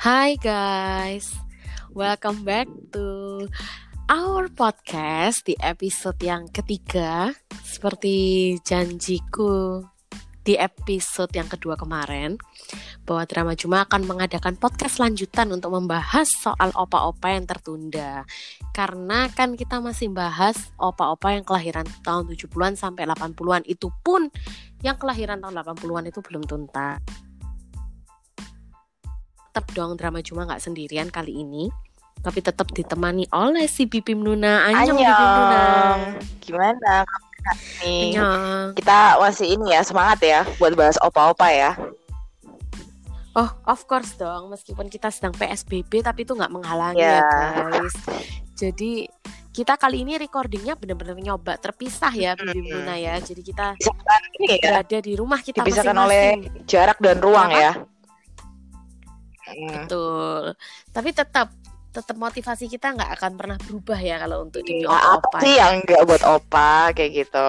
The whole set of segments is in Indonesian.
Hai guys, welcome back to our podcast di episode yang ketiga. Seperti janjiku di episode yang kedua kemarin, bahwa Drama Juma akan mengadakan podcast lanjutan untuk membahas soal opa-opa yang tertunda. Karena kan kita masih bahas opa-opa yang kelahiran tahun 70-an sampai 80-an. Itu pun yang kelahiran tahun 80-an itu belum tuntas tetap dong drama cuma nggak sendirian kali ini tapi tetap ditemani oleh si Bibim Nuna Anyong, Anyong. Bibim Nuna gimana nih Anyong. kita masih ini ya semangat ya buat bahas opa-opa ya Oh, of course dong. Meskipun kita sedang PSBB, tapi itu nggak menghalangi yeah. ya, guys. Jadi kita kali ini recordingnya benar-benar nyoba terpisah ya, Bibim mm Nuna ya. Jadi kita ya. berada di rumah kita masing-masing. oleh jarak dan ruang Kenapa? ya. Hmm. Betul. Tapi tetap tetap motivasi kita nggak akan pernah berubah ya kalau untuk demi ya, opa. Apa sih yang nggak buat opa kayak gitu?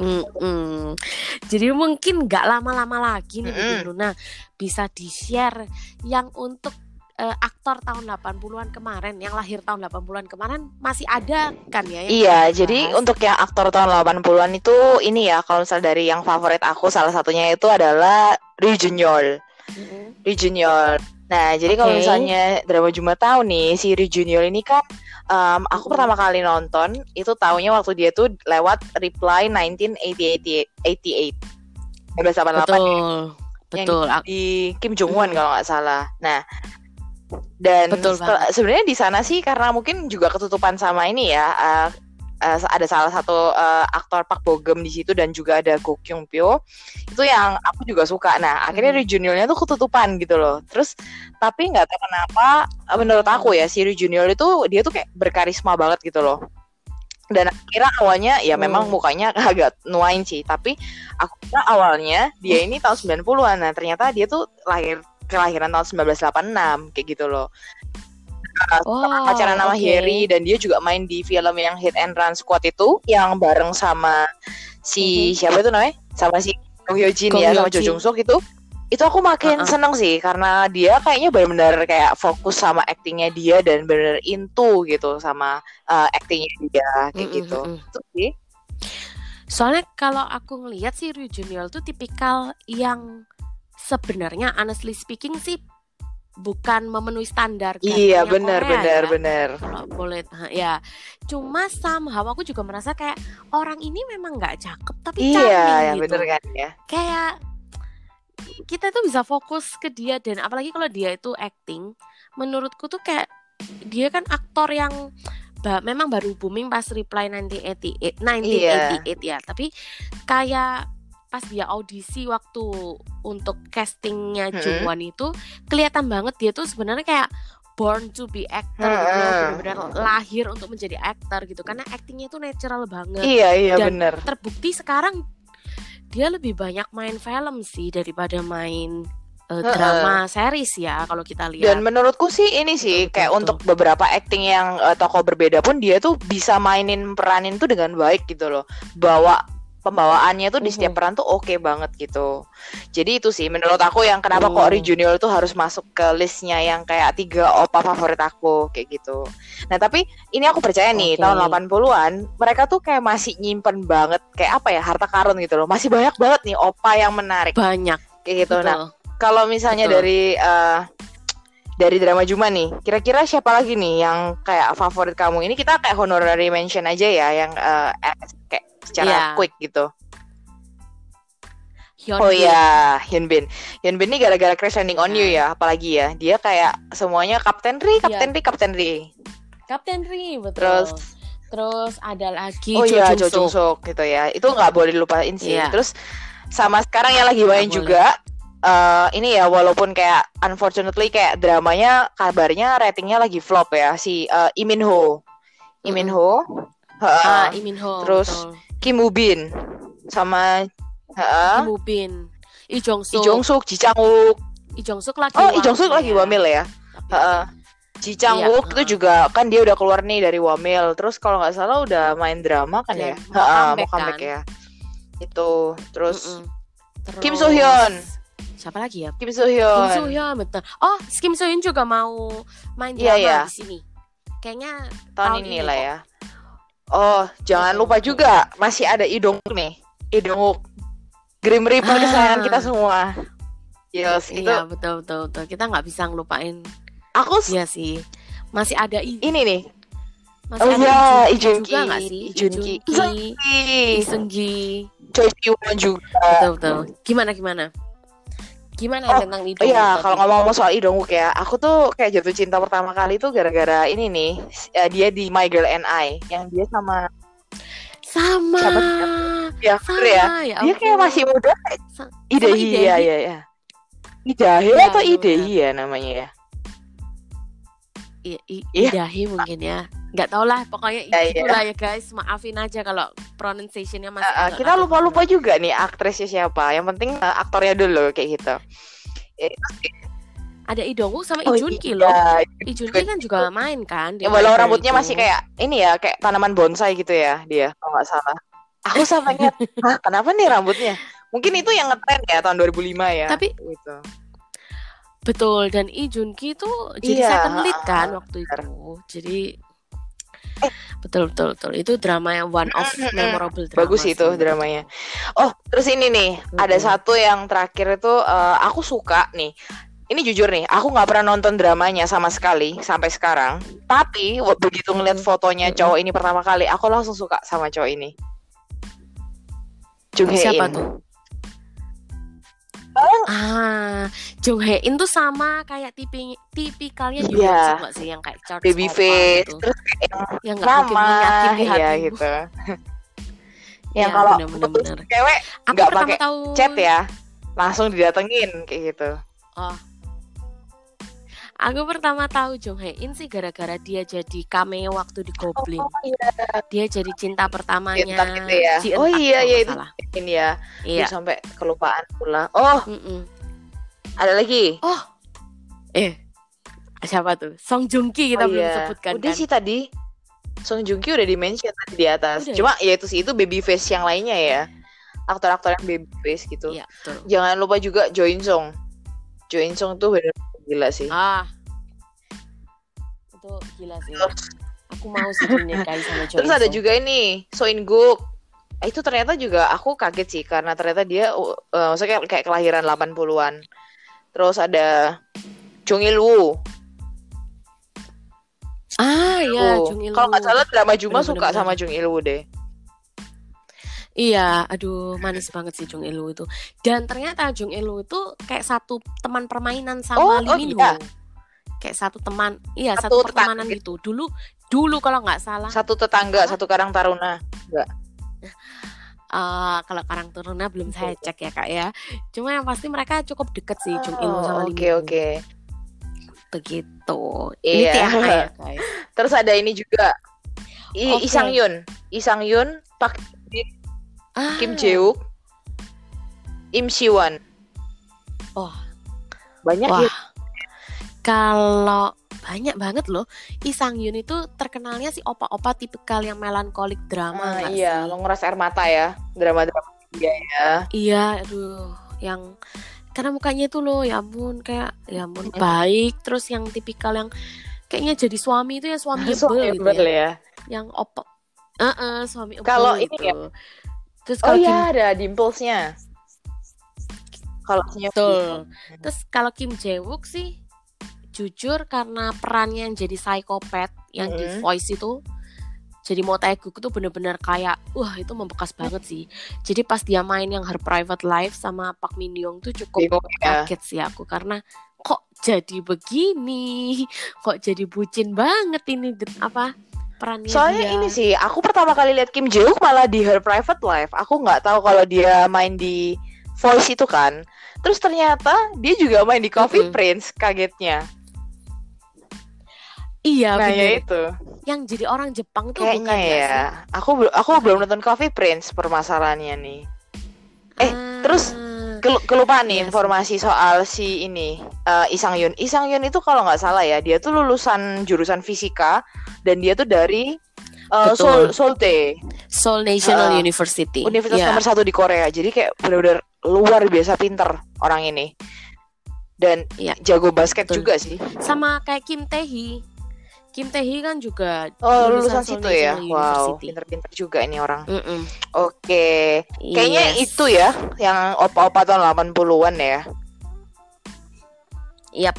Mm -mm. Jadi mungkin nggak lama-lama lagi nih mm -mm. Luna bisa di-share yang untuk uh, aktor tahun 80-an kemarin yang lahir tahun 80-an kemarin masih ada kan ya Iya, jadi untuk yang aktor tahun 80-an itu ini ya kalau misal dari yang favorit aku salah satunya itu adalah Ryu Junior mm-hmm. Junior. Nah, jadi okay. kalau misalnya drama Jumat tahu nih si Ri Junior ini kan um, aku pertama kali nonton itu tahunya waktu dia tuh lewat Reply 1988 1988 betul, ya. Betul. Yang di Kim Jong Un hmm. kalau nggak salah. Nah, dan sebenarnya di sana sih karena mungkin juga ketutupan sama ini ya uh, uh, ada salah satu uh, aktor Park Bo Gum di situ dan juga ada Go Kyung Pyo. Itu yang aku juga suka. Nah akhirnya hmm. regionalnya tuh ketutupan gitu loh. Terus tapi nggak tahu kenapa eh, menurut aku ya si regional itu dia tuh kayak berkarisma banget gitu loh. Dan kira awalnya ya memang hmm. mukanya agak nuain sih. Tapi aku kira awalnya dia ini tahun 90-an nah ternyata dia tuh lahir kelahiran tahun 1986 kayak gitu loh oh, pacaran nama okay. Harry dan dia juga main di film yang Hit and Run Squad itu yang bareng sama si mm -hmm. siapa itu namanya sama si Kong Hyo Jin ya sama Jo Jung Suk itu itu aku makin uh -uh. seneng sih karena dia kayaknya benar-benar kayak fokus sama aktingnya dia dan benar into gitu sama uh, aktingnya dia kayak mm -hmm. gitu itu sih soalnya kalau aku ngelihat sih Ryu Junior tuh tipikal yang sebenarnya honestly speaking sih bukan memenuhi standar kan iya benar benar ya. benar. Kalau boleh ya. Cuma somehow aku juga merasa kayak orang ini memang nggak cakep tapi iya, ya, gitu. bener kan ya. Kayak kita tuh bisa fokus ke dia dan apalagi kalau dia itu acting menurutku tuh kayak dia kan aktor yang ba memang baru booming pas Reply 1988 1988 iya. ya. Tapi kayak pas dia audisi waktu untuk castingnya hmm. Jungwon itu kelihatan banget dia tuh sebenarnya kayak born to be actor hmm. gitu benar-benar lahir untuk menjadi aktor gitu karena aktingnya itu natural banget iya iya dan bener terbukti sekarang dia lebih banyak main film sih daripada main uh, drama series ya kalau kita lihat. Dan menurutku sih ini sih betul, kayak betul. untuk beberapa acting yang uh, tokoh berbeda pun dia tuh bisa mainin peranin tuh dengan baik gitu loh. Bawa pembawaannya tuh di setiap peran tuh oke okay banget gitu. Jadi itu sih menurut aku yang kenapa kok Ri Junior tuh harus masuk ke listnya yang kayak tiga opa favorit aku kayak gitu. Nah tapi ini aku percaya nih okay. tahun 80-an mereka tuh kayak masih nyimpen banget kayak apa ya harta karun gitu loh. Masih banyak banget nih opa yang menarik. Banyak. Kayak gitu. Betul. Nah kalau misalnya Betul. dari uh, dari drama Juma nih, kira-kira siapa lagi nih yang kayak favorit kamu? Ini kita kayak honorary mention aja ya, yang uh, kayak secara yeah. quick gitu. Hyun oh iya, Hyun Bin. Hyun Bin ini gara-gara Crash Landing on You ya, apalagi ya. Dia kayak semuanya Kapten Ri, Kapten yeah. Ri, Kapten Ri. Kapten Ri, betul. Terus terus ada lagi Oh iya, Jo Jung Suk gitu ya. Itu nggak boleh lupain sih. Yeah. Terus sama sekarang yang lagi main juga uh, ini ya walaupun kayak unfortunately kayak dramanya kabarnya ratingnya lagi flop ya si uh, Lee Min Ho. Lee Min Ho. Uh, ah, Lee Min Ho. Terus betul Kim Woo Bin sama uh, Kim Woo Bin, Lee Jong Suk, Lee Jong Suk, Ji Chang Wook. Lee Jong Suk lagi. Oh, Lee Jong Suk lagi wamil ya. Heeh. Ji Chang Wook itu juga kan dia udah keluar nih dari wamil. Terus kalau nggak salah udah main drama kan ya. Heeh, mau comeback kan? ya. Itu. Terus, mm -mm. Terus Kim So Hyun. siapa lagi ya? Kim So Hyun. Kim So Hyun betul. Oh, Kim So Hyun juga mau main iya, drama yeah, yeah. di sini. Kayaknya tahun, tahun ini, lah ya. Oh, jangan lupa juga masih ada Idong nih. Idong Grim Reaper ah. kesayangan kita semua. Yes, iya, itu. betul betul betul. Kita nggak bisa ngelupain. Aku Iya sih. Masih ada I ini nih. Masih oh iya, Ijunki juga nggak sih? Ijunki. Ijunki. Isungi. Choi Siwon juga. Betul betul. Gimana gimana? Gimana oh, tentang itu? Iya, kalau ngomong-ngomong soal Idongwook ya, aku tuh kayak jatuh cinta pertama kali tuh gara-gara ini nih, uh, dia di My Girl and I, yang dia sama sama. Siapa ya. Sama, ya, ya dia kayak masih muda. Ide iya iya ya Idahe ya, atau Ide ya namanya ya? I, i, iya. Idahi mungkin ya nggak tau lah pokoknya ya, itulah ya. ya guys maafin aja kalau pronunciationnya masih uh, kita lupa lupa juga nih aktrisnya siapa yang penting uh, aktornya dulu kayak gitu ya, ada Idongwook sama oh, Ijunki iya. loh Ijunki kan juga main kan ya walau rambutnya itu. masih kayak ini ya kayak tanaman bonsai gitu ya dia kalau nggak salah aku sampai ingat kenapa nih rambutnya mungkin itu yang ngetren ya tahun 2005 ya tapi gitu Betul dan Lee Junki itu jadi iya, second lead kan waktu itu. Jadi eh. Betul betul betul itu drama yang one of memorable drama. Bagus itu sih. dramanya. Oh, terus ini nih, mm -hmm. ada satu yang terakhir itu uh, aku suka nih. Ini jujur nih, aku nggak pernah nonton dramanya sama sekali sampai sekarang. Tapi begitu ngeliat fotonya cowok ini pertama kali, aku langsung suka sama cowok ini. Jung Siapa tuh? Ah, Jung Hae In tuh sama kayak tipi tipikalnya juga yeah. nggak sih yang kayak Charles baby face gitu. terus kayak yang nggak mungkin menyakiti hati ya, gitu. yang ya, kalau putus cewek nggak pakai tahu... chat ya, langsung didatengin kayak gitu. Oh, Aku pertama tahu Jong Hae In sih gara-gara dia jadi cameo waktu di Goblin. Oh, iya. Dia jadi cinta pertamanya. Cinta gitu ya. Si oh iya iya itu ini ya. Iya. Dia sampai kelupaan pula. Oh. Mm -mm. Ada lagi. Oh. Eh. Siapa tuh? Song Joong Ki kita oh, belum iya. sebutkan Udah kan. sih tadi. Song Joong Ki udah di mention tadi di atas. Udah, Cuma ya itu sih itu baby face yang lainnya ya. Aktor-aktor yang baby face gitu. Iya, Jangan lupa juga Jo In Sung. Jo In Sung tuh bener gila sih. Ah. Itu gila sih. Aku mau sih dinikahi sama cowok terus ada juga ini Soin Guk eh, itu ternyata juga aku kaget sih karena ternyata dia uh, maksudnya kayak, kayak kelahiran 80-an terus ada Jung Il Woo. Ah iya Jung Il Woo. Kalau nggak salah drama Juma suka sama Jung Il Woo deh Iya, aduh manis banget sih Jung Elu itu. Dan ternyata Jung Elu itu kayak satu teman permainan sama oh, Lee Min oh, iya. Kayak satu teman, iya satu, satu pertemanan gitu. Dulu dulu kalau nggak salah. Satu tetangga, apa? satu Karang Taruna. Enggak. Uh, kalau Karang Taruna belum saya cek ya kak ya. Cuma yang pasti mereka cukup deket sih Jung Elu sama Lee Min. Oke oke. Begitu. Ini iya. ya guys. Terus ada ini juga. I, okay. Isang Yun. Isang Yun Pak ah. Kim Jeuk, Im Siwon. Oh, banyak Wah. ya. Kalau banyak banget loh. Isang Yun itu terkenalnya si opa-opa tipikal yang melankolik drama. Ah, iya, lo ngeras air mata ya, drama-drama dia ya. Iya, aduh, yang karena mukanya itu loh, ya ampun, kayak ya ampun baik. Terus yang tipikal yang kayaknya jadi suami itu ya suami ebel gitu ya. ya. Yang opa, uh -uh, suami Kalau ini ya, Terus oh kalau oh iya Kim... ada dimplesnya. Kalau Betul. Terus kalau Kim Jae-wook sih jujur karena perannya yang jadi psikopat yang mm -hmm. di voice itu jadi mau Taeguk itu bener-bener kayak wah itu membekas banget sih jadi pas dia main yang Her Private Life sama Park Min Young tuh cukup ya. kaget sih aku karena kok jadi begini kok jadi bucin banget ini apa perannya Soalnya dia. ini sih, aku pertama kali lihat Kim Jae malah di Her Private Life. Aku nggak tahu kalau dia main di Voice itu kan. Terus ternyata dia juga main di Coffee mm -hmm. Prince, kagetnya. Iya, nah, ya itu. Yang jadi orang Jepang tuh Kayaknya bukan ya. Aku aku belum nonton Coffee Prince permasalahannya nih. Eh, ah. terus kelupaan nih yes. Iya informasi soal si ini uh, Isang Yun. Isang Yun itu kalau nggak salah ya, dia tuh lulusan jurusan fisika dan dia tuh dari uh, Seoul Seoul Seoul National uh, University. Universitas yeah. nomor satu di Korea. Jadi kayak benar-benar luar biasa pinter orang ini dan ya, jago basket betul. juga sih sama kayak Kim Tae Hee Kim Tae Hee kan juga oh lulusan, situ ya wow pinter-pinter juga ini orang mm -mm. oke okay. kayaknya yes. itu ya yang opa-opa tahun 80-an ya Yap.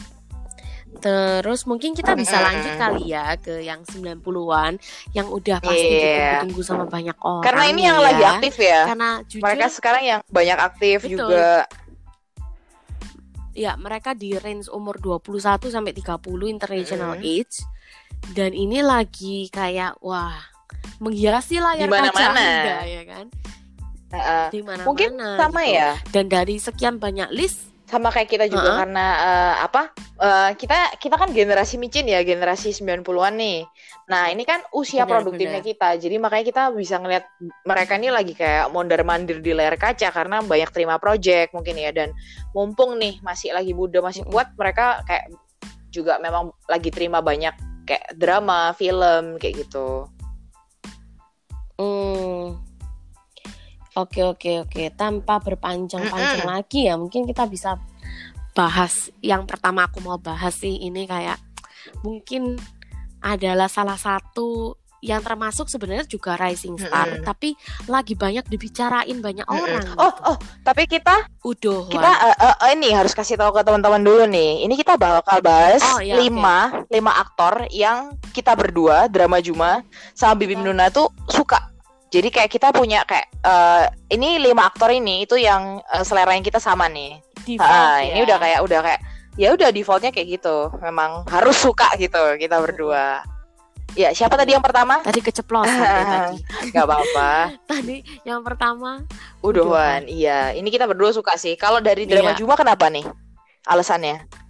Terus mungkin kita bisa lanjut kali ya ke yang 90-an yang udah pasti yeah. ditunggu sama banyak orang. Karena ini yang ya. lagi aktif ya. Karena jujur mereka sekarang yang banyak aktif betul. juga. Ya, mereka di range umur 21 sampai 30 international mm. age. Dan ini lagi kayak wah, menghiasi layar Di mana kaca Anda, ya kan? Uh, Di mana Mungkin sama gitu. ya. Dan dari sekian banyak list sama kayak kita juga uh -huh. karena uh, apa uh, kita kita kan generasi micin ya generasi 90-an nih nah ini kan usia bener, produktifnya bener. kita jadi makanya kita bisa ngeliat mereka ini lagi kayak mondar mandir di layar kaca karena banyak terima project mungkin ya dan mumpung nih masih lagi muda masih kuat mereka kayak juga memang lagi terima banyak kayak drama film kayak gitu. Hmm. Oke oke oke, tanpa berpanjang-panjang mm -mm. lagi ya, mungkin kita bisa bahas yang pertama aku mau bahas sih ini kayak mungkin adalah salah satu yang termasuk sebenarnya juga rising star, mm -hmm. tapi lagi banyak dibicarain banyak mm -hmm. orang. Oh, gitu. oh, tapi kita udah kita uh, uh, ini harus kasih tahu ke teman-teman dulu nih. Ini kita bakal bahas oh, ya, lima okay. lima aktor yang kita berdua drama Juma sama Bibi Nuna tuh suka jadi kayak kita punya kayak uh, ini lima aktor ini itu yang uh, selera yang kita sama nih. Default, uh, ya. Ini udah kayak udah kayak ya udah defaultnya kayak gitu. Memang harus suka gitu kita berdua. Ya siapa tadi yang pertama? Tadi keceplosan ya, tadi. Gak apa-apa. tadi yang pertama. Udohan. Iya. Ini kita berdua suka sih. Kalau dari drama iya. Juma kenapa nih? Alasannya?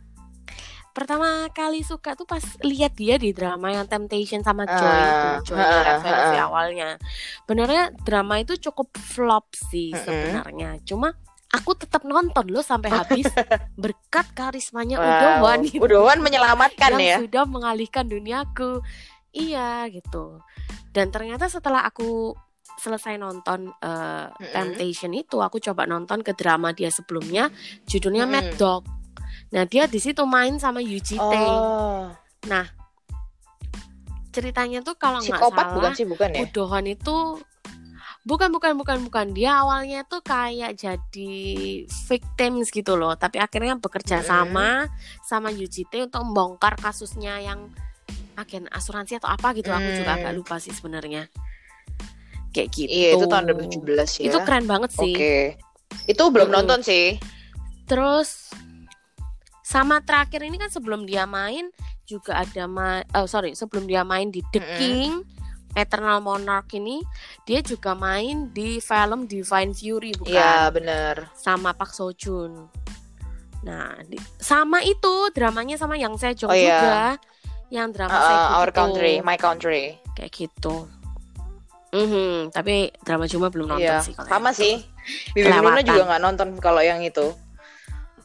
pertama kali suka tuh pas lihat dia di drama yang Temptation sama Joy uh, itu Joy uh, uh, uh, awalnya. Benernya drama itu cukup flop sih uh, sebenarnya. Cuma aku tetap nonton loh sampai habis berkat karismanya wow. Udowan gitu. Udowan menyelamatkan yang ya. sudah mengalihkan duniaku. Iya gitu. Dan ternyata setelah aku selesai nonton uh, mm-hmm. Temptation itu, aku coba nonton ke drama dia sebelumnya, judulnya mm-hmm. Mad Dog. Nah dia di situ main sama Yuji Oh. Nah ceritanya tuh kalau nggak salah bukan sih bukan ya? Udohon itu bukan bukan bukan bukan dia awalnya tuh kayak jadi victims gitu loh tapi akhirnya bekerja sama sama UGT untuk membongkar kasusnya yang agen asuransi atau apa gitu hmm. aku juga agak lupa sih sebenarnya kayak gitu iya itu tahun 2017 ya itu keren banget sih oke okay. itu belum hmm. nonton sih terus sama terakhir ini kan sebelum dia main juga ada ma oh sorry sebelum dia main di The mm -hmm. King Eternal Monarch ini dia juga main di film Divine Fury bukan? Iya benar. Sama Park Seo Joon. Nah di, sama itu dramanya sama yang saya oh, iya. Yang drama uh, saya Our. Country, My Country. Kayak gitu. Mm -hmm, tapi drama cuma belum nonton iya, sih. Sama sih. Bibi juga nggak nonton kalau yang itu.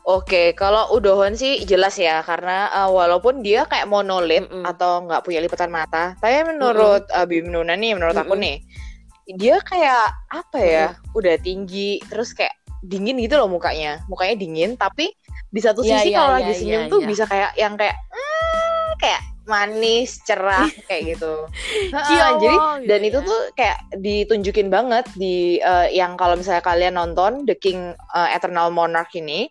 Oke, kalau Udohon sih jelas ya karena uh, walaupun dia kayak monolit mm -mm. atau nggak punya lipatan mata, tapi menurut mm -mm. uh, Bim Nuna nih, menurut mm -mm. aku nih, dia kayak apa ya, mm -mm. udah tinggi, terus kayak dingin gitu loh mukanya, mukanya dingin, tapi di satu yeah, sisi yeah, kalau yeah, lagi senyum yeah, tuh yeah. bisa kayak yang kayak mm, kayak manis, cerah kayak gitu. uh, jadi gitu dan ya. itu tuh kayak ditunjukin banget di uh, yang kalau misalnya kalian nonton The King uh, Eternal Monarch ini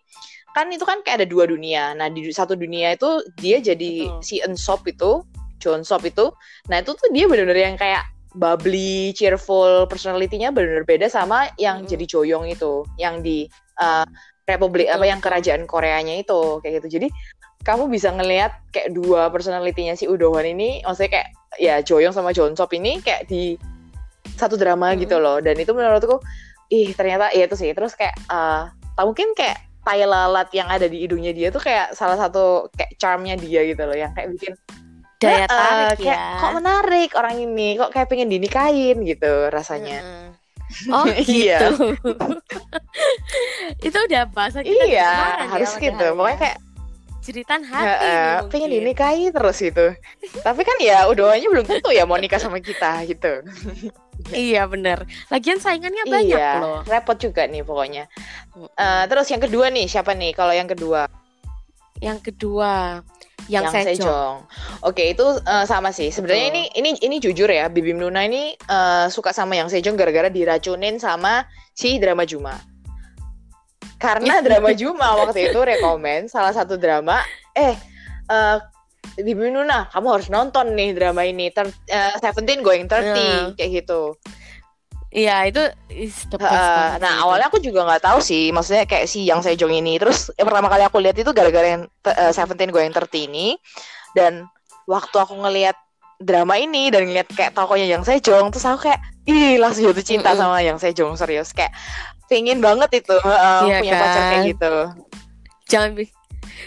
kan itu kan kayak ada dua dunia. Nah di satu dunia itu dia jadi Betul. si Ensop itu, John Sop itu. Nah itu tuh dia benar-benar yang kayak bubbly, cheerful, personality-nya benar-benar beda sama yang hmm. jadi Joyong itu, yang di uh, Republik Betul. apa yang kerajaan Koreanya itu kayak gitu. Jadi kamu bisa ngelihat kayak dua personalitinya si Udohwan ini, maksudnya kayak ya Joyong sama John Sop ini kayak di satu drama hmm. gitu loh. Dan itu menurutku, ih ternyata ya itu sih. Terus kayak uh, mungkin kayak tai lalat yang ada di hidungnya dia tuh kayak salah satu kayak charmnya dia gitu loh yang kayak bikin daya tarik uh, kayak, ya. kok menarik orang ini kok kayak pengen dinikahin gitu rasanya hmm. oh iya. gitu itu udah bahasa kita iya ya, harus ya, gitu pokoknya kayak ceritan hati uh, pengen dinikahi terus itu tapi kan ya udah belum tentu ya mau nikah sama kita gitu Iya bener. Lagian saingannya banyak iya, loh. Repot juga nih pokoknya. Uh, terus yang kedua nih siapa nih? Kalau yang kedua? Yang kedua yang, yang Sejong. Sejong. Oke, itu uh, sama sih. Sebenarnya ini ini ini jujur ya, Bibi Nuna ini uh, suka sama yang Sejong gara-gara diracunin sama si drama Juma. Karena drama Juma waktu itu rekomend salah satu drama, eh uh, Bibi Nuna, kamu harus nonton nih drama ini. Ter, uh, Seventeen Going Thirty yeah. kayak gitu. Iya itu uh, Nah awalnya aku juga nggak tahu sih, maksudnya kayak si yang Sejong ini. Terus yang pertama kali aku lihat itu gara-gara yang uh, Seventeen Going Thirty ini. Dan waktu aku ngelihat drama ini dan ngeliat kayak tokonya yang Sejong, terus aku kayak ih langsung jatuh cinta mm -hmm. sama yang Sejong serius kayak pingin banget itu uh, iya punya kan? pacar kayak kan? gitu. Jangan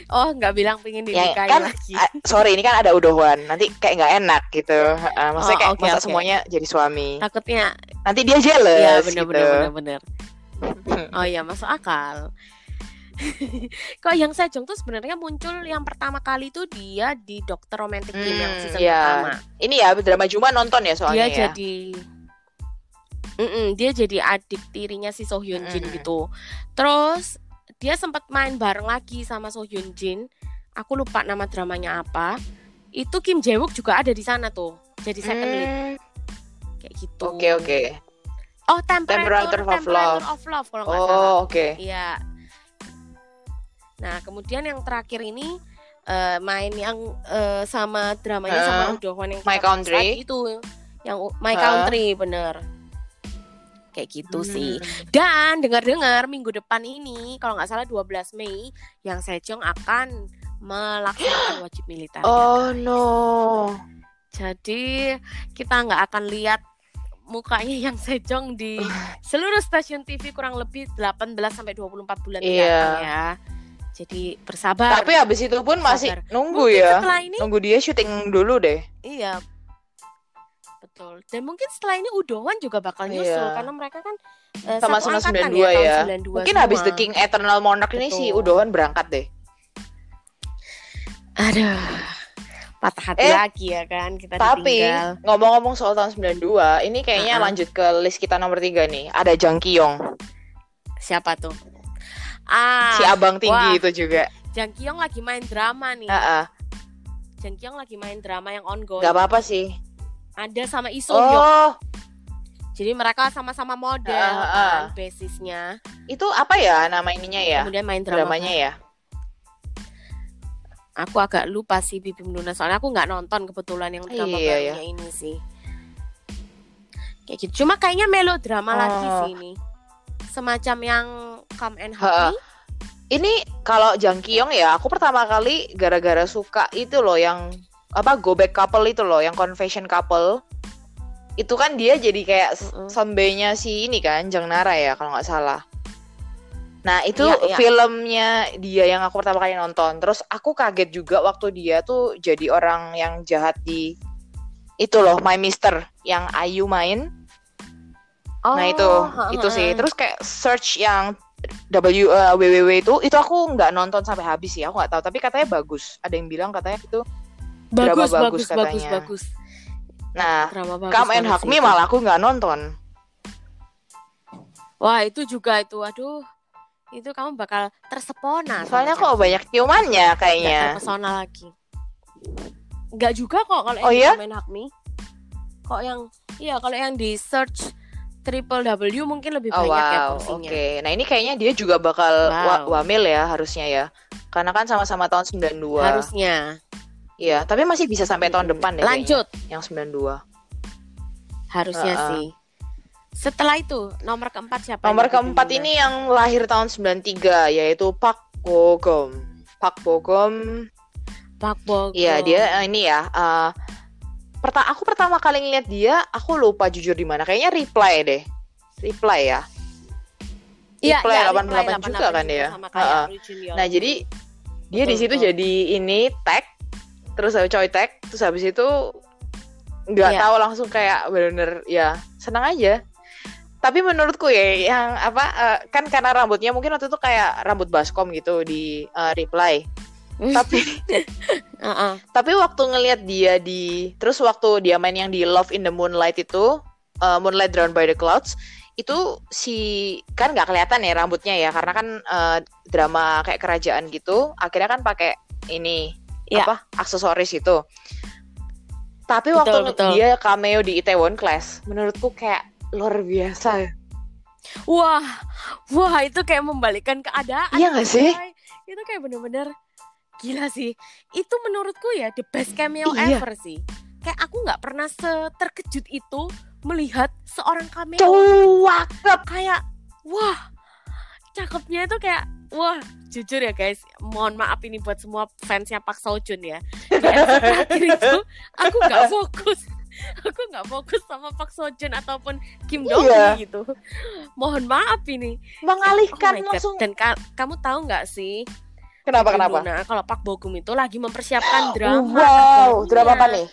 Oh, nggak bilang pengen ya, dinikahi ya, kan, lagi. Uh, sorry, ini kan ada udohan. Nanti kayak nggak enak gitu. Uh, maksudnya oh, kayak okay, masa okay. semuanya jadi suami. Takutnya nanti dia jealous. Iya, bener, gitu. oh iya, masuk akal. Kok yang Sejong tuh sebenarnya muncul yang pertama kali tuh dia di Dokter Romantic hmm, Team yang hmm, season yeah. pertama. Ini ya drama Juma nonton ya soalnya dia ya. jadi Mm -mm, dia jadi adik tirinya si So Hyun Jin mm. gitu. Terus dia sempat main bareng lagi sama So Hyun Jin. Aku lupa nama dramanya apa. Itu Kim Jae Wook juga ada di sana tuh jadi second lead. Kayak gitu. Oke okay, oke. Okay. oh Temperature, Temperature of Love. of Love kalau oh, salah. Oh oke. Okay. iya. Nah kemudian yang terakhir ini uh, main yang uh, sama dramanya uh, sama Udo yang My Country. itu yang My uh. Country bener kayak gitu hmm. sih. Dan dengar-dengar minggu depan ini kalau nggak salah 12 Mei yang Sejong akan melaksanakan wajib militer. Oh no. Jadi kita nggak akan lihat mukanya yang Sejong di seluruh stasiun TV kurang lebih 18 sampai 24 bulan yeah. ya. Jadi bersabar. Tapi habis itu pun masih nunggu Mungkin ya. Ini, nunggu dia syuting dulu deh. Iya, betul. Dan mungkin setelah ini Udowan juga bakal iya. nyusul iya. karena mereka kan uh, sama-sama 92 ya. ya. 92 mungkin semua. habis The King Eternal Monarch betul. ini si Udowan berangkat deh. Aduh. Patah hati eh, lagi ya kan kita Tapi ngomong-ngomong soal tahun 92, ini kayaknya uh -huh. lanjut ke list kita nomor tiga nih. Ada Jang Kyung. Siapa tuh? Ah, si abang tinggi wah. itu juga. Jang Kyung lagi main drama nih. Uh -uh. Jang Kyung lagi main drama yang ongoing. Gak apa-apa sih ada sama Isu oh. Jadi mereka sama-sama model uh, uh. kan basisnya. Itu apa ya nama ininya ya? Kemudian main drama dramanya ya. Aku agak lupa sih Bibi Luna soalnya aku nggak nonton kebetulan yang drama iya, iya. ini sih. Kayak gitu. Cuma kayaknya melodrama oh. lagi sih ini. Semacam yang Come and Help Me. Ini kalau Jang Kyung ya, aku pertama kali gara-gara suka itu loh yang apa go back couple itu loh yang confession couple. Itu kan dia jadi kayak mm. sombenya si ini kan Jang Nara ya kalau nggak salah. Nah itu ya, ya. filmnya dia yang aku pertama kali nonton. Terus aku kaget juga waktu dia tuh jadi orang yang jahat di itu loh My Mister yang Ayu main. Oh, nah itu uh, itu sih. terus kayak search yang W uh, WWW itu itu aku nggak nonton sampai habis sih aku nggak tahu. Tapi katanya bagus. Ada yang bilang katanya itu bagus, drama bagus, bagus katanya. Bagus, bagus. Nah, bagus Come and Hug Me malah aku nggak nonton. Wah, itu juga itu. Aduh. Itu kamu bakal tersepona. Soalnya kok banyak ciumannya kayaknya. Gak terpesona lagi. Enggak juga kok kalau oh, yang iya? And Hug Me. Kok yang iya kalau yang di search triple W mungkin lebih oh, banyak wow. ya Oke, okay. nah ini kayaknya dia juga bakal wow. wa wamil ya harusnya ya. Karena kan sama-sama tahun 92. Harusnya. Iya, tapi masih bisa sampai tahun depan deh. Lanjut. Kayaknya, yang 92. Harusnya uh, uh. sih. Setelah itu nomor keempat siapa? Nomor keempat ini yang lahir tahun 93 yaitu Pak Bogom. Pak Bogom. Pak Bogom. Iya, dia uh, ini ya. Uh, perta aku pertama kali ngeliat dia, aku lupa jujur di mana. Kayaknya reply deh. Reply ya. Iya, reply ya, 88, 88 juga kan ya. Uh, nah, jadi dia di situ jadi ini tag terus habis coy tag terus habis itu nggak yeah. tahu langsung kayak bener-bener ya senang aja tapi menurutku ya yang apa uh, kan karena rambutnya mungkin waktu itu kayak rambut baskom gitu di uh, reply tapi uh -uh. tapi waktu ngelihat dia di terus waktu dia main yang di Love in the Moonlight itu uh, Moonlight Drawn by the Clouds itu si kan nggak kelihatan ya rambutnya ya karena kan uh, drama kayak kerajaan gitu akhirnya kan pakai ini ya. apa aksesoris itu. Tapi betul, waktu betul. dia cameo di Itaewon Class menurutku kayak luar biasa. Wah wah itu kayak membalikkan keadaan iya gak sih? Itu kayak bener-bener gila sih. Itu menurutku ya the best cameo iya. ever sih. Kayak aku nggak pernah seterkejut itu melihat seorang cameo. Cakep kayak wah cakepnya itu kayak wah jujur ya guys mohon maaf ini buat semua fansnya Pak Jun ya di itu aku nggak fokus aku nggak fokus sama Pak Jun ataupun Kim Dong iya. gitu mohon maaf ini mengalihkan oh langsung dan ka kamu tahu nggak sih Kenapa kenapa? Nah, kalau Pak Bogum itu lagi mempersiapkan drama. Wow, drama apa nih?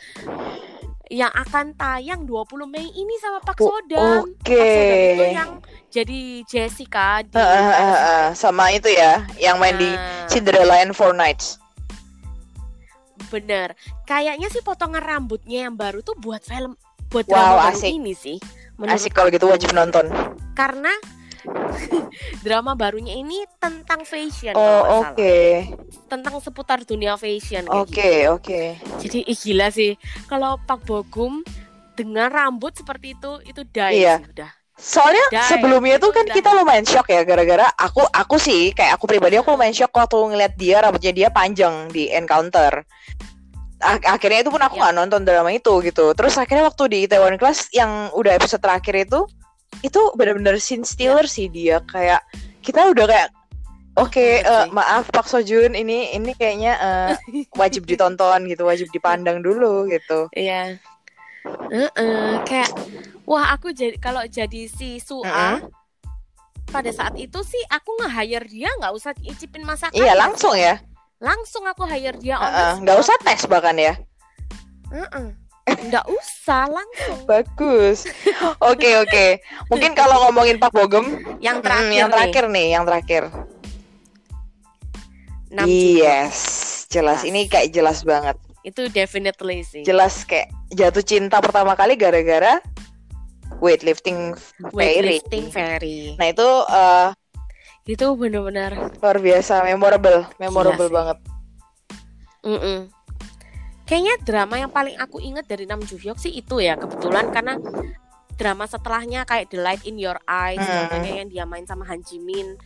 Yang akan tayang 20 Mei ini sama Pak Sodam. Oke. Okay. itu yang jadi Jessica di uh, uh, uh, uh, sama itu ya, yang main nah. di Cinderella and Four Nights. Bener. Kayaknya sih potongan rambutnya yang baru tuh buat film buat drama wow, asik. ini sih. Asik kalau gitu wajib nonton. Karena drama barunya ini tentang fashion. Oh oke. Okay. Tentang seputar dunia fashion. Oke okay, gitu. oke. Okay. Jadi ih, gila sih kalau Pak Bogum dengan rambut seperti itu itu die iya. sih, udah. Soalnya die, sebelumnya tuh kan kita lumayan shock ya gara-gara aku aku sih kayak aku pribadi aku lumayan shock waktu ngeliat dia rambutnya dia panjang di encounter. Akhirnya itu pun aku iya. nggak ya. nonton drama itu gitu. Terus akhirnya waktu di Taiwan Class yang udah episode terakhir itu itu benar-benar scene stealer sih dia. Kayak kita udah kayak oke okay, uh, eh, maaf Pak Sojun ini ini kayaknya uh, wajib ditonton gitu wajib dipandang dulu gitu. Iya uh -uh, kayak wah aku jadi kalau jadi si Sua uh -uh. pada saat itu sih aku nge-hire dia nggak usah icipin masakan iya langsung ya langsung aku hire dia nggak uh -uh, usah tes bahkan ya uh -uh Enggak usah langsung. Bagus. Oke okay, oke. Okay. Mungkin kalau ngomongin Pak Bogem, yang terakhir, hmm, yang terakhir nih. nih, yang terakhir. yes, jelas. Ini kayak jelas banget. Itu definitely sih. Jelas kayak jatuh cinta pertama kali gara-gara weightlifting fairy. Weightlifting fairy. Nah itu uh, itu benar-benar luar biasa, memorable, memorable banget. Mm -mm kayaknya drama yang paling aku inget dari Nam Joo Hyuk sih itu ya kebetulan karena drama setelahnya kayak The Light in Your Eyes hmm. yang dia main sama Han Ji Min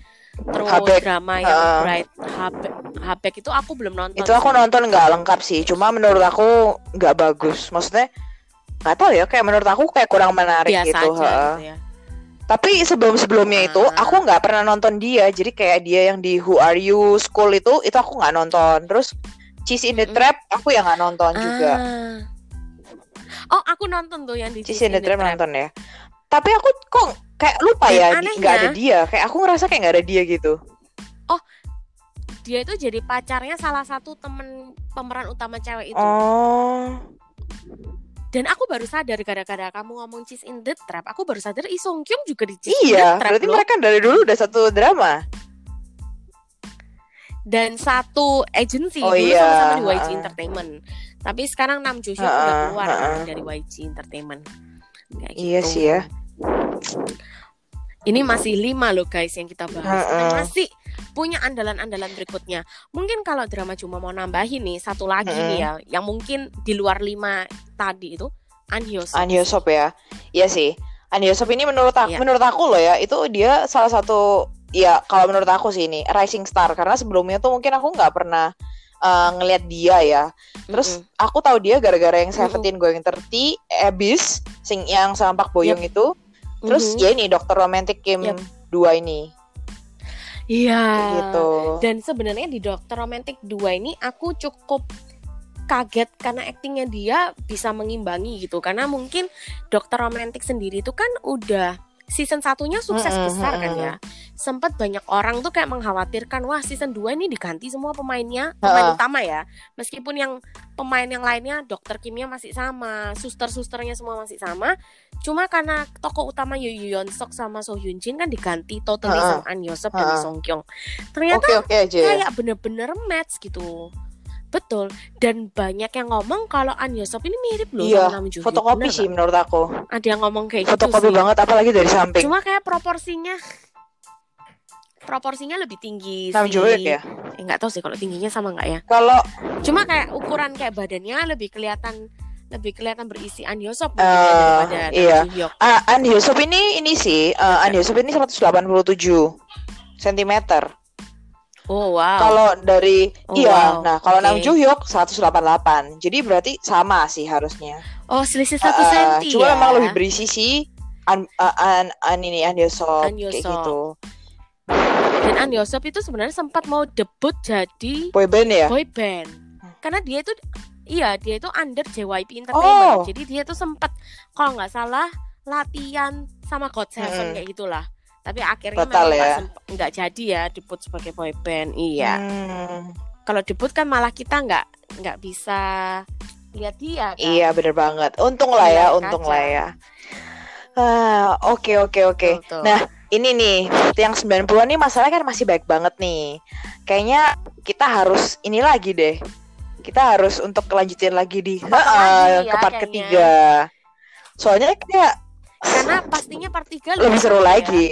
terus Habek. drama yang uh, Bright Habek, Habek itu aku belum nonton itu aku nonton nggak lengkap sih cuma menurut aku nggak bagus maksudnya nggak tahu ya kayak menurut aku kayak kurang menarik Biasa gitu, aja, gitu ya. tapi sebelum sebelumnya uh. itu ah. aku nggak pernah nonton dia jadi kayak dia yang di Who Are You School itu itu aku nggak nonton terus Cheese in the Trap aku yang nggak nonton ah. juga. Oh, aku nonton tuh yang di Cheese, in the, Trap, nonton ya. Tapi aku kok kayak lupa Dan ya nggak ada dia. Kayak aku ngerasa kayak nggak ada dia gitu. Oh, dia itu jadi pacarnya salah satu temen pemeran utama cewek itu. Oh. Dan aku baru sadar gara-gara kamu ngomong Cheese in the Trap, aku baru sadar Lee Song Kyung juga di Cheese iya, in the Trap. Berarti loh. mereka dari dulu udah satu drama dan satu agency oh, dulu iya. sama-sama di YG Entertainment. Tapi sekarang Nam Joo Hyuk uh, udah keluar uh, uh. dari YG Entertainment. Kayak iya gitu. sih ya. Ini masih lima loh guys yang kita bahas. Uh, uh. masih punya andalan-andalan berikutnya. Mungkin kalau drama cuma mau nambahin nih satu lagi uh. nih ya, yang mungkin di luar lima tadi itu Anhyosop. Anhyosop ya, iya sih. Anhyosop ini menurut aku, yeah. menurut aku loh ya, itu dia salah satu ya kalau menurut aku sih ini rising star karena sebelumnya tuh mungkin aku nggak pernah uh, ngelihat dia ya. Terus mm -hmm. aku tahu dia gara-gara yang Seventeen mm -hmm. Going Thirty, Abyss, sing yang sama Pak Boyong yep. itu. Terus mm -hmm. ya ini Dokter Romantic Kim yep. dua ini. Iya. Gitu. Dan sebenarnya di Dokter Romantic dua ini aku cukup kaget karena aktingnya dia bisa mengimbangi gitu karena mungkin Dokter Romantic sendiri itu kan udah season satunya sukses mm -hmm. besar kan ya. Sempat banyak orang tuh kayak mengkhawatirkan wah season 2 ini diganti semua pemainnya, pemain uh. utama ya. Meskipun yang pemain yang lainnya dokter kimia masih sama, suster-susternya semua masih sama. Cuma karena tokoh utama Yoo Yeon Sok sama So Hyun Jin kan diganti totally uh. sama An Yosep uh. dan Song Kyung. Ternyata okay, okay aja. kayak bener-bener match gitu. Betul. Dan banyak yang ngomong kalau An Yosop ini mirip loh iya, sama Nam Fotokopi sih menurut aku. Ada yang ngomong kayak fotokopi gitu Fotokopi banget apalagi dari samping. Cuma kayak proporsinya proporsinya lebih tinggi Nam Juhyuk ya? Eh, nggak tahu sih kalau tingginya sama nggak ya. Kalau cuma kayak ukuran kayak badannya lebih kelihatan lebih kelihatan berisi An Yosop uh, daripada iya. Uh, An Yosop ini ini sih uh, An Yosop ini 187 cm. Oh wow. Kalau dari oh, iya, wow. nah kalau okay. Nam Juhyuk 188. Jadi berarti sama sih harusnya. Oh, selisih satu uh, senti. Cuma ya? memang lebih berisi sih an, uh, an, an ini An Yosop, an Yosop. kayak gitu. Dan An Yosop itu sebenarnya sempat mau debut jadi boyband ya? Boyband. Karena dia itu iya, dia itu under JYP Entertainment. Oh. Jadi dia itu sempat kalau nggak salah latihan sama God Seven hmm. kayak gitulah tapi akhirnya Batal ya. nggak jadi ya debut sebagai boy band iya. Hmm. kalau debut kan malah kita nggak nggak bisa lihat dia kan? iya bener banget. Untung lah ya untung lah ya. Ah, oke oke oke. Nah ini nih yang 90-an nih masalahnya kan masih baik banget nih. Kayaknya kita harus ini lagi deh. Kita harus untuk kelanjutin lagi di uh, ya, ke part kayaknya. ketiga. Soalnya kayak karena pastinya part 3 lebih seru ya. lagi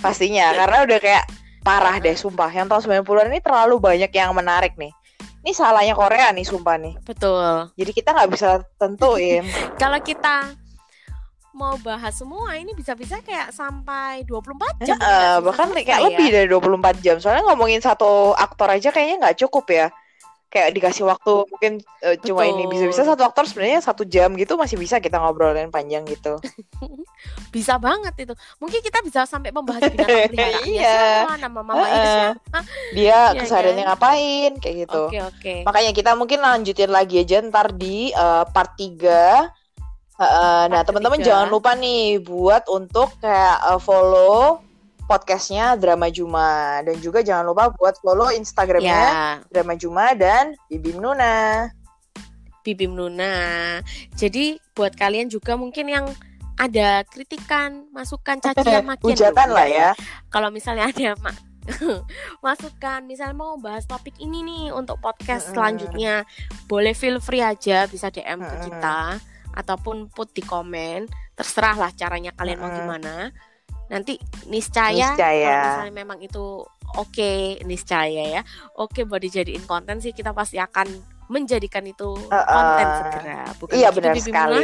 pastinya. Karena udah kayak parah deh sumpah. Yang tahun 90-an ini terlalu banyak yang menarik nih. Ini salahnya Korea nih sumpah nih. Betul. Jadi kita nggak bisa tentuin. Kalau kita mau bahas semua ini bisa-bisa kayak sampai 24 jam uh, bahkan kayak ya. lebih dari 24 jam. Soalnya ngomongin satu aktor aja kayaknya nggak cukup ya kayak dikasih waktu mungkin uh, cuma ini bisa-bisa satu aktor sebenarnya satu jam gitu masih bisa kita ngobrolin panjang gitu. Bisa banget itu. Mungkin kita bisa sampai membahas binatang peliharaan iya. siapa nama mama uh, siapa dia ya, kesehariannya kan? ngapain kayak gitu. Okay, okay. makanya kita mungkin lanjutin lagi aja ntar di uh, part 3 Uh, nah teman-teman jangan lupa nih buat untuk kayak uh, follow podcastnya Drama Juma dan juga jangan lupa buat follow Instagramnya yeah. Drama Juma dan Bibim Nuna. Bibim Nuna. Jadi buat kalian juga mungkin yang ada kritikan, masukan, cacian, makian, hujatan lah ya. Kalau misalnya ada ma masukan, misalnya mau bahas topik ini nih untuk podcast selanjutnya, boleh feel free aja bisa DM ke kita ataupun put di komen. Terserah lah caranya kalian mau gimana nanti niscaya, niscaya. kalau misalnya memang itu oke okay, niscaya ya. Oke okay, buat dijadiin konten sih kita pasti akan menjadikan itu uh, uh, konten segera bukan iya benar sekali.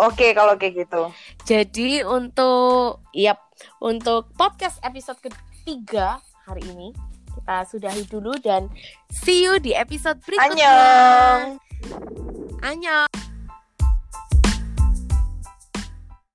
Oke okay, kalau kayak gitu. Jadi untuk yap untuk podcast episode ketiga hari ini kita sudahi dulu dan see you di episode berikutnya. Annyeong. Annyeong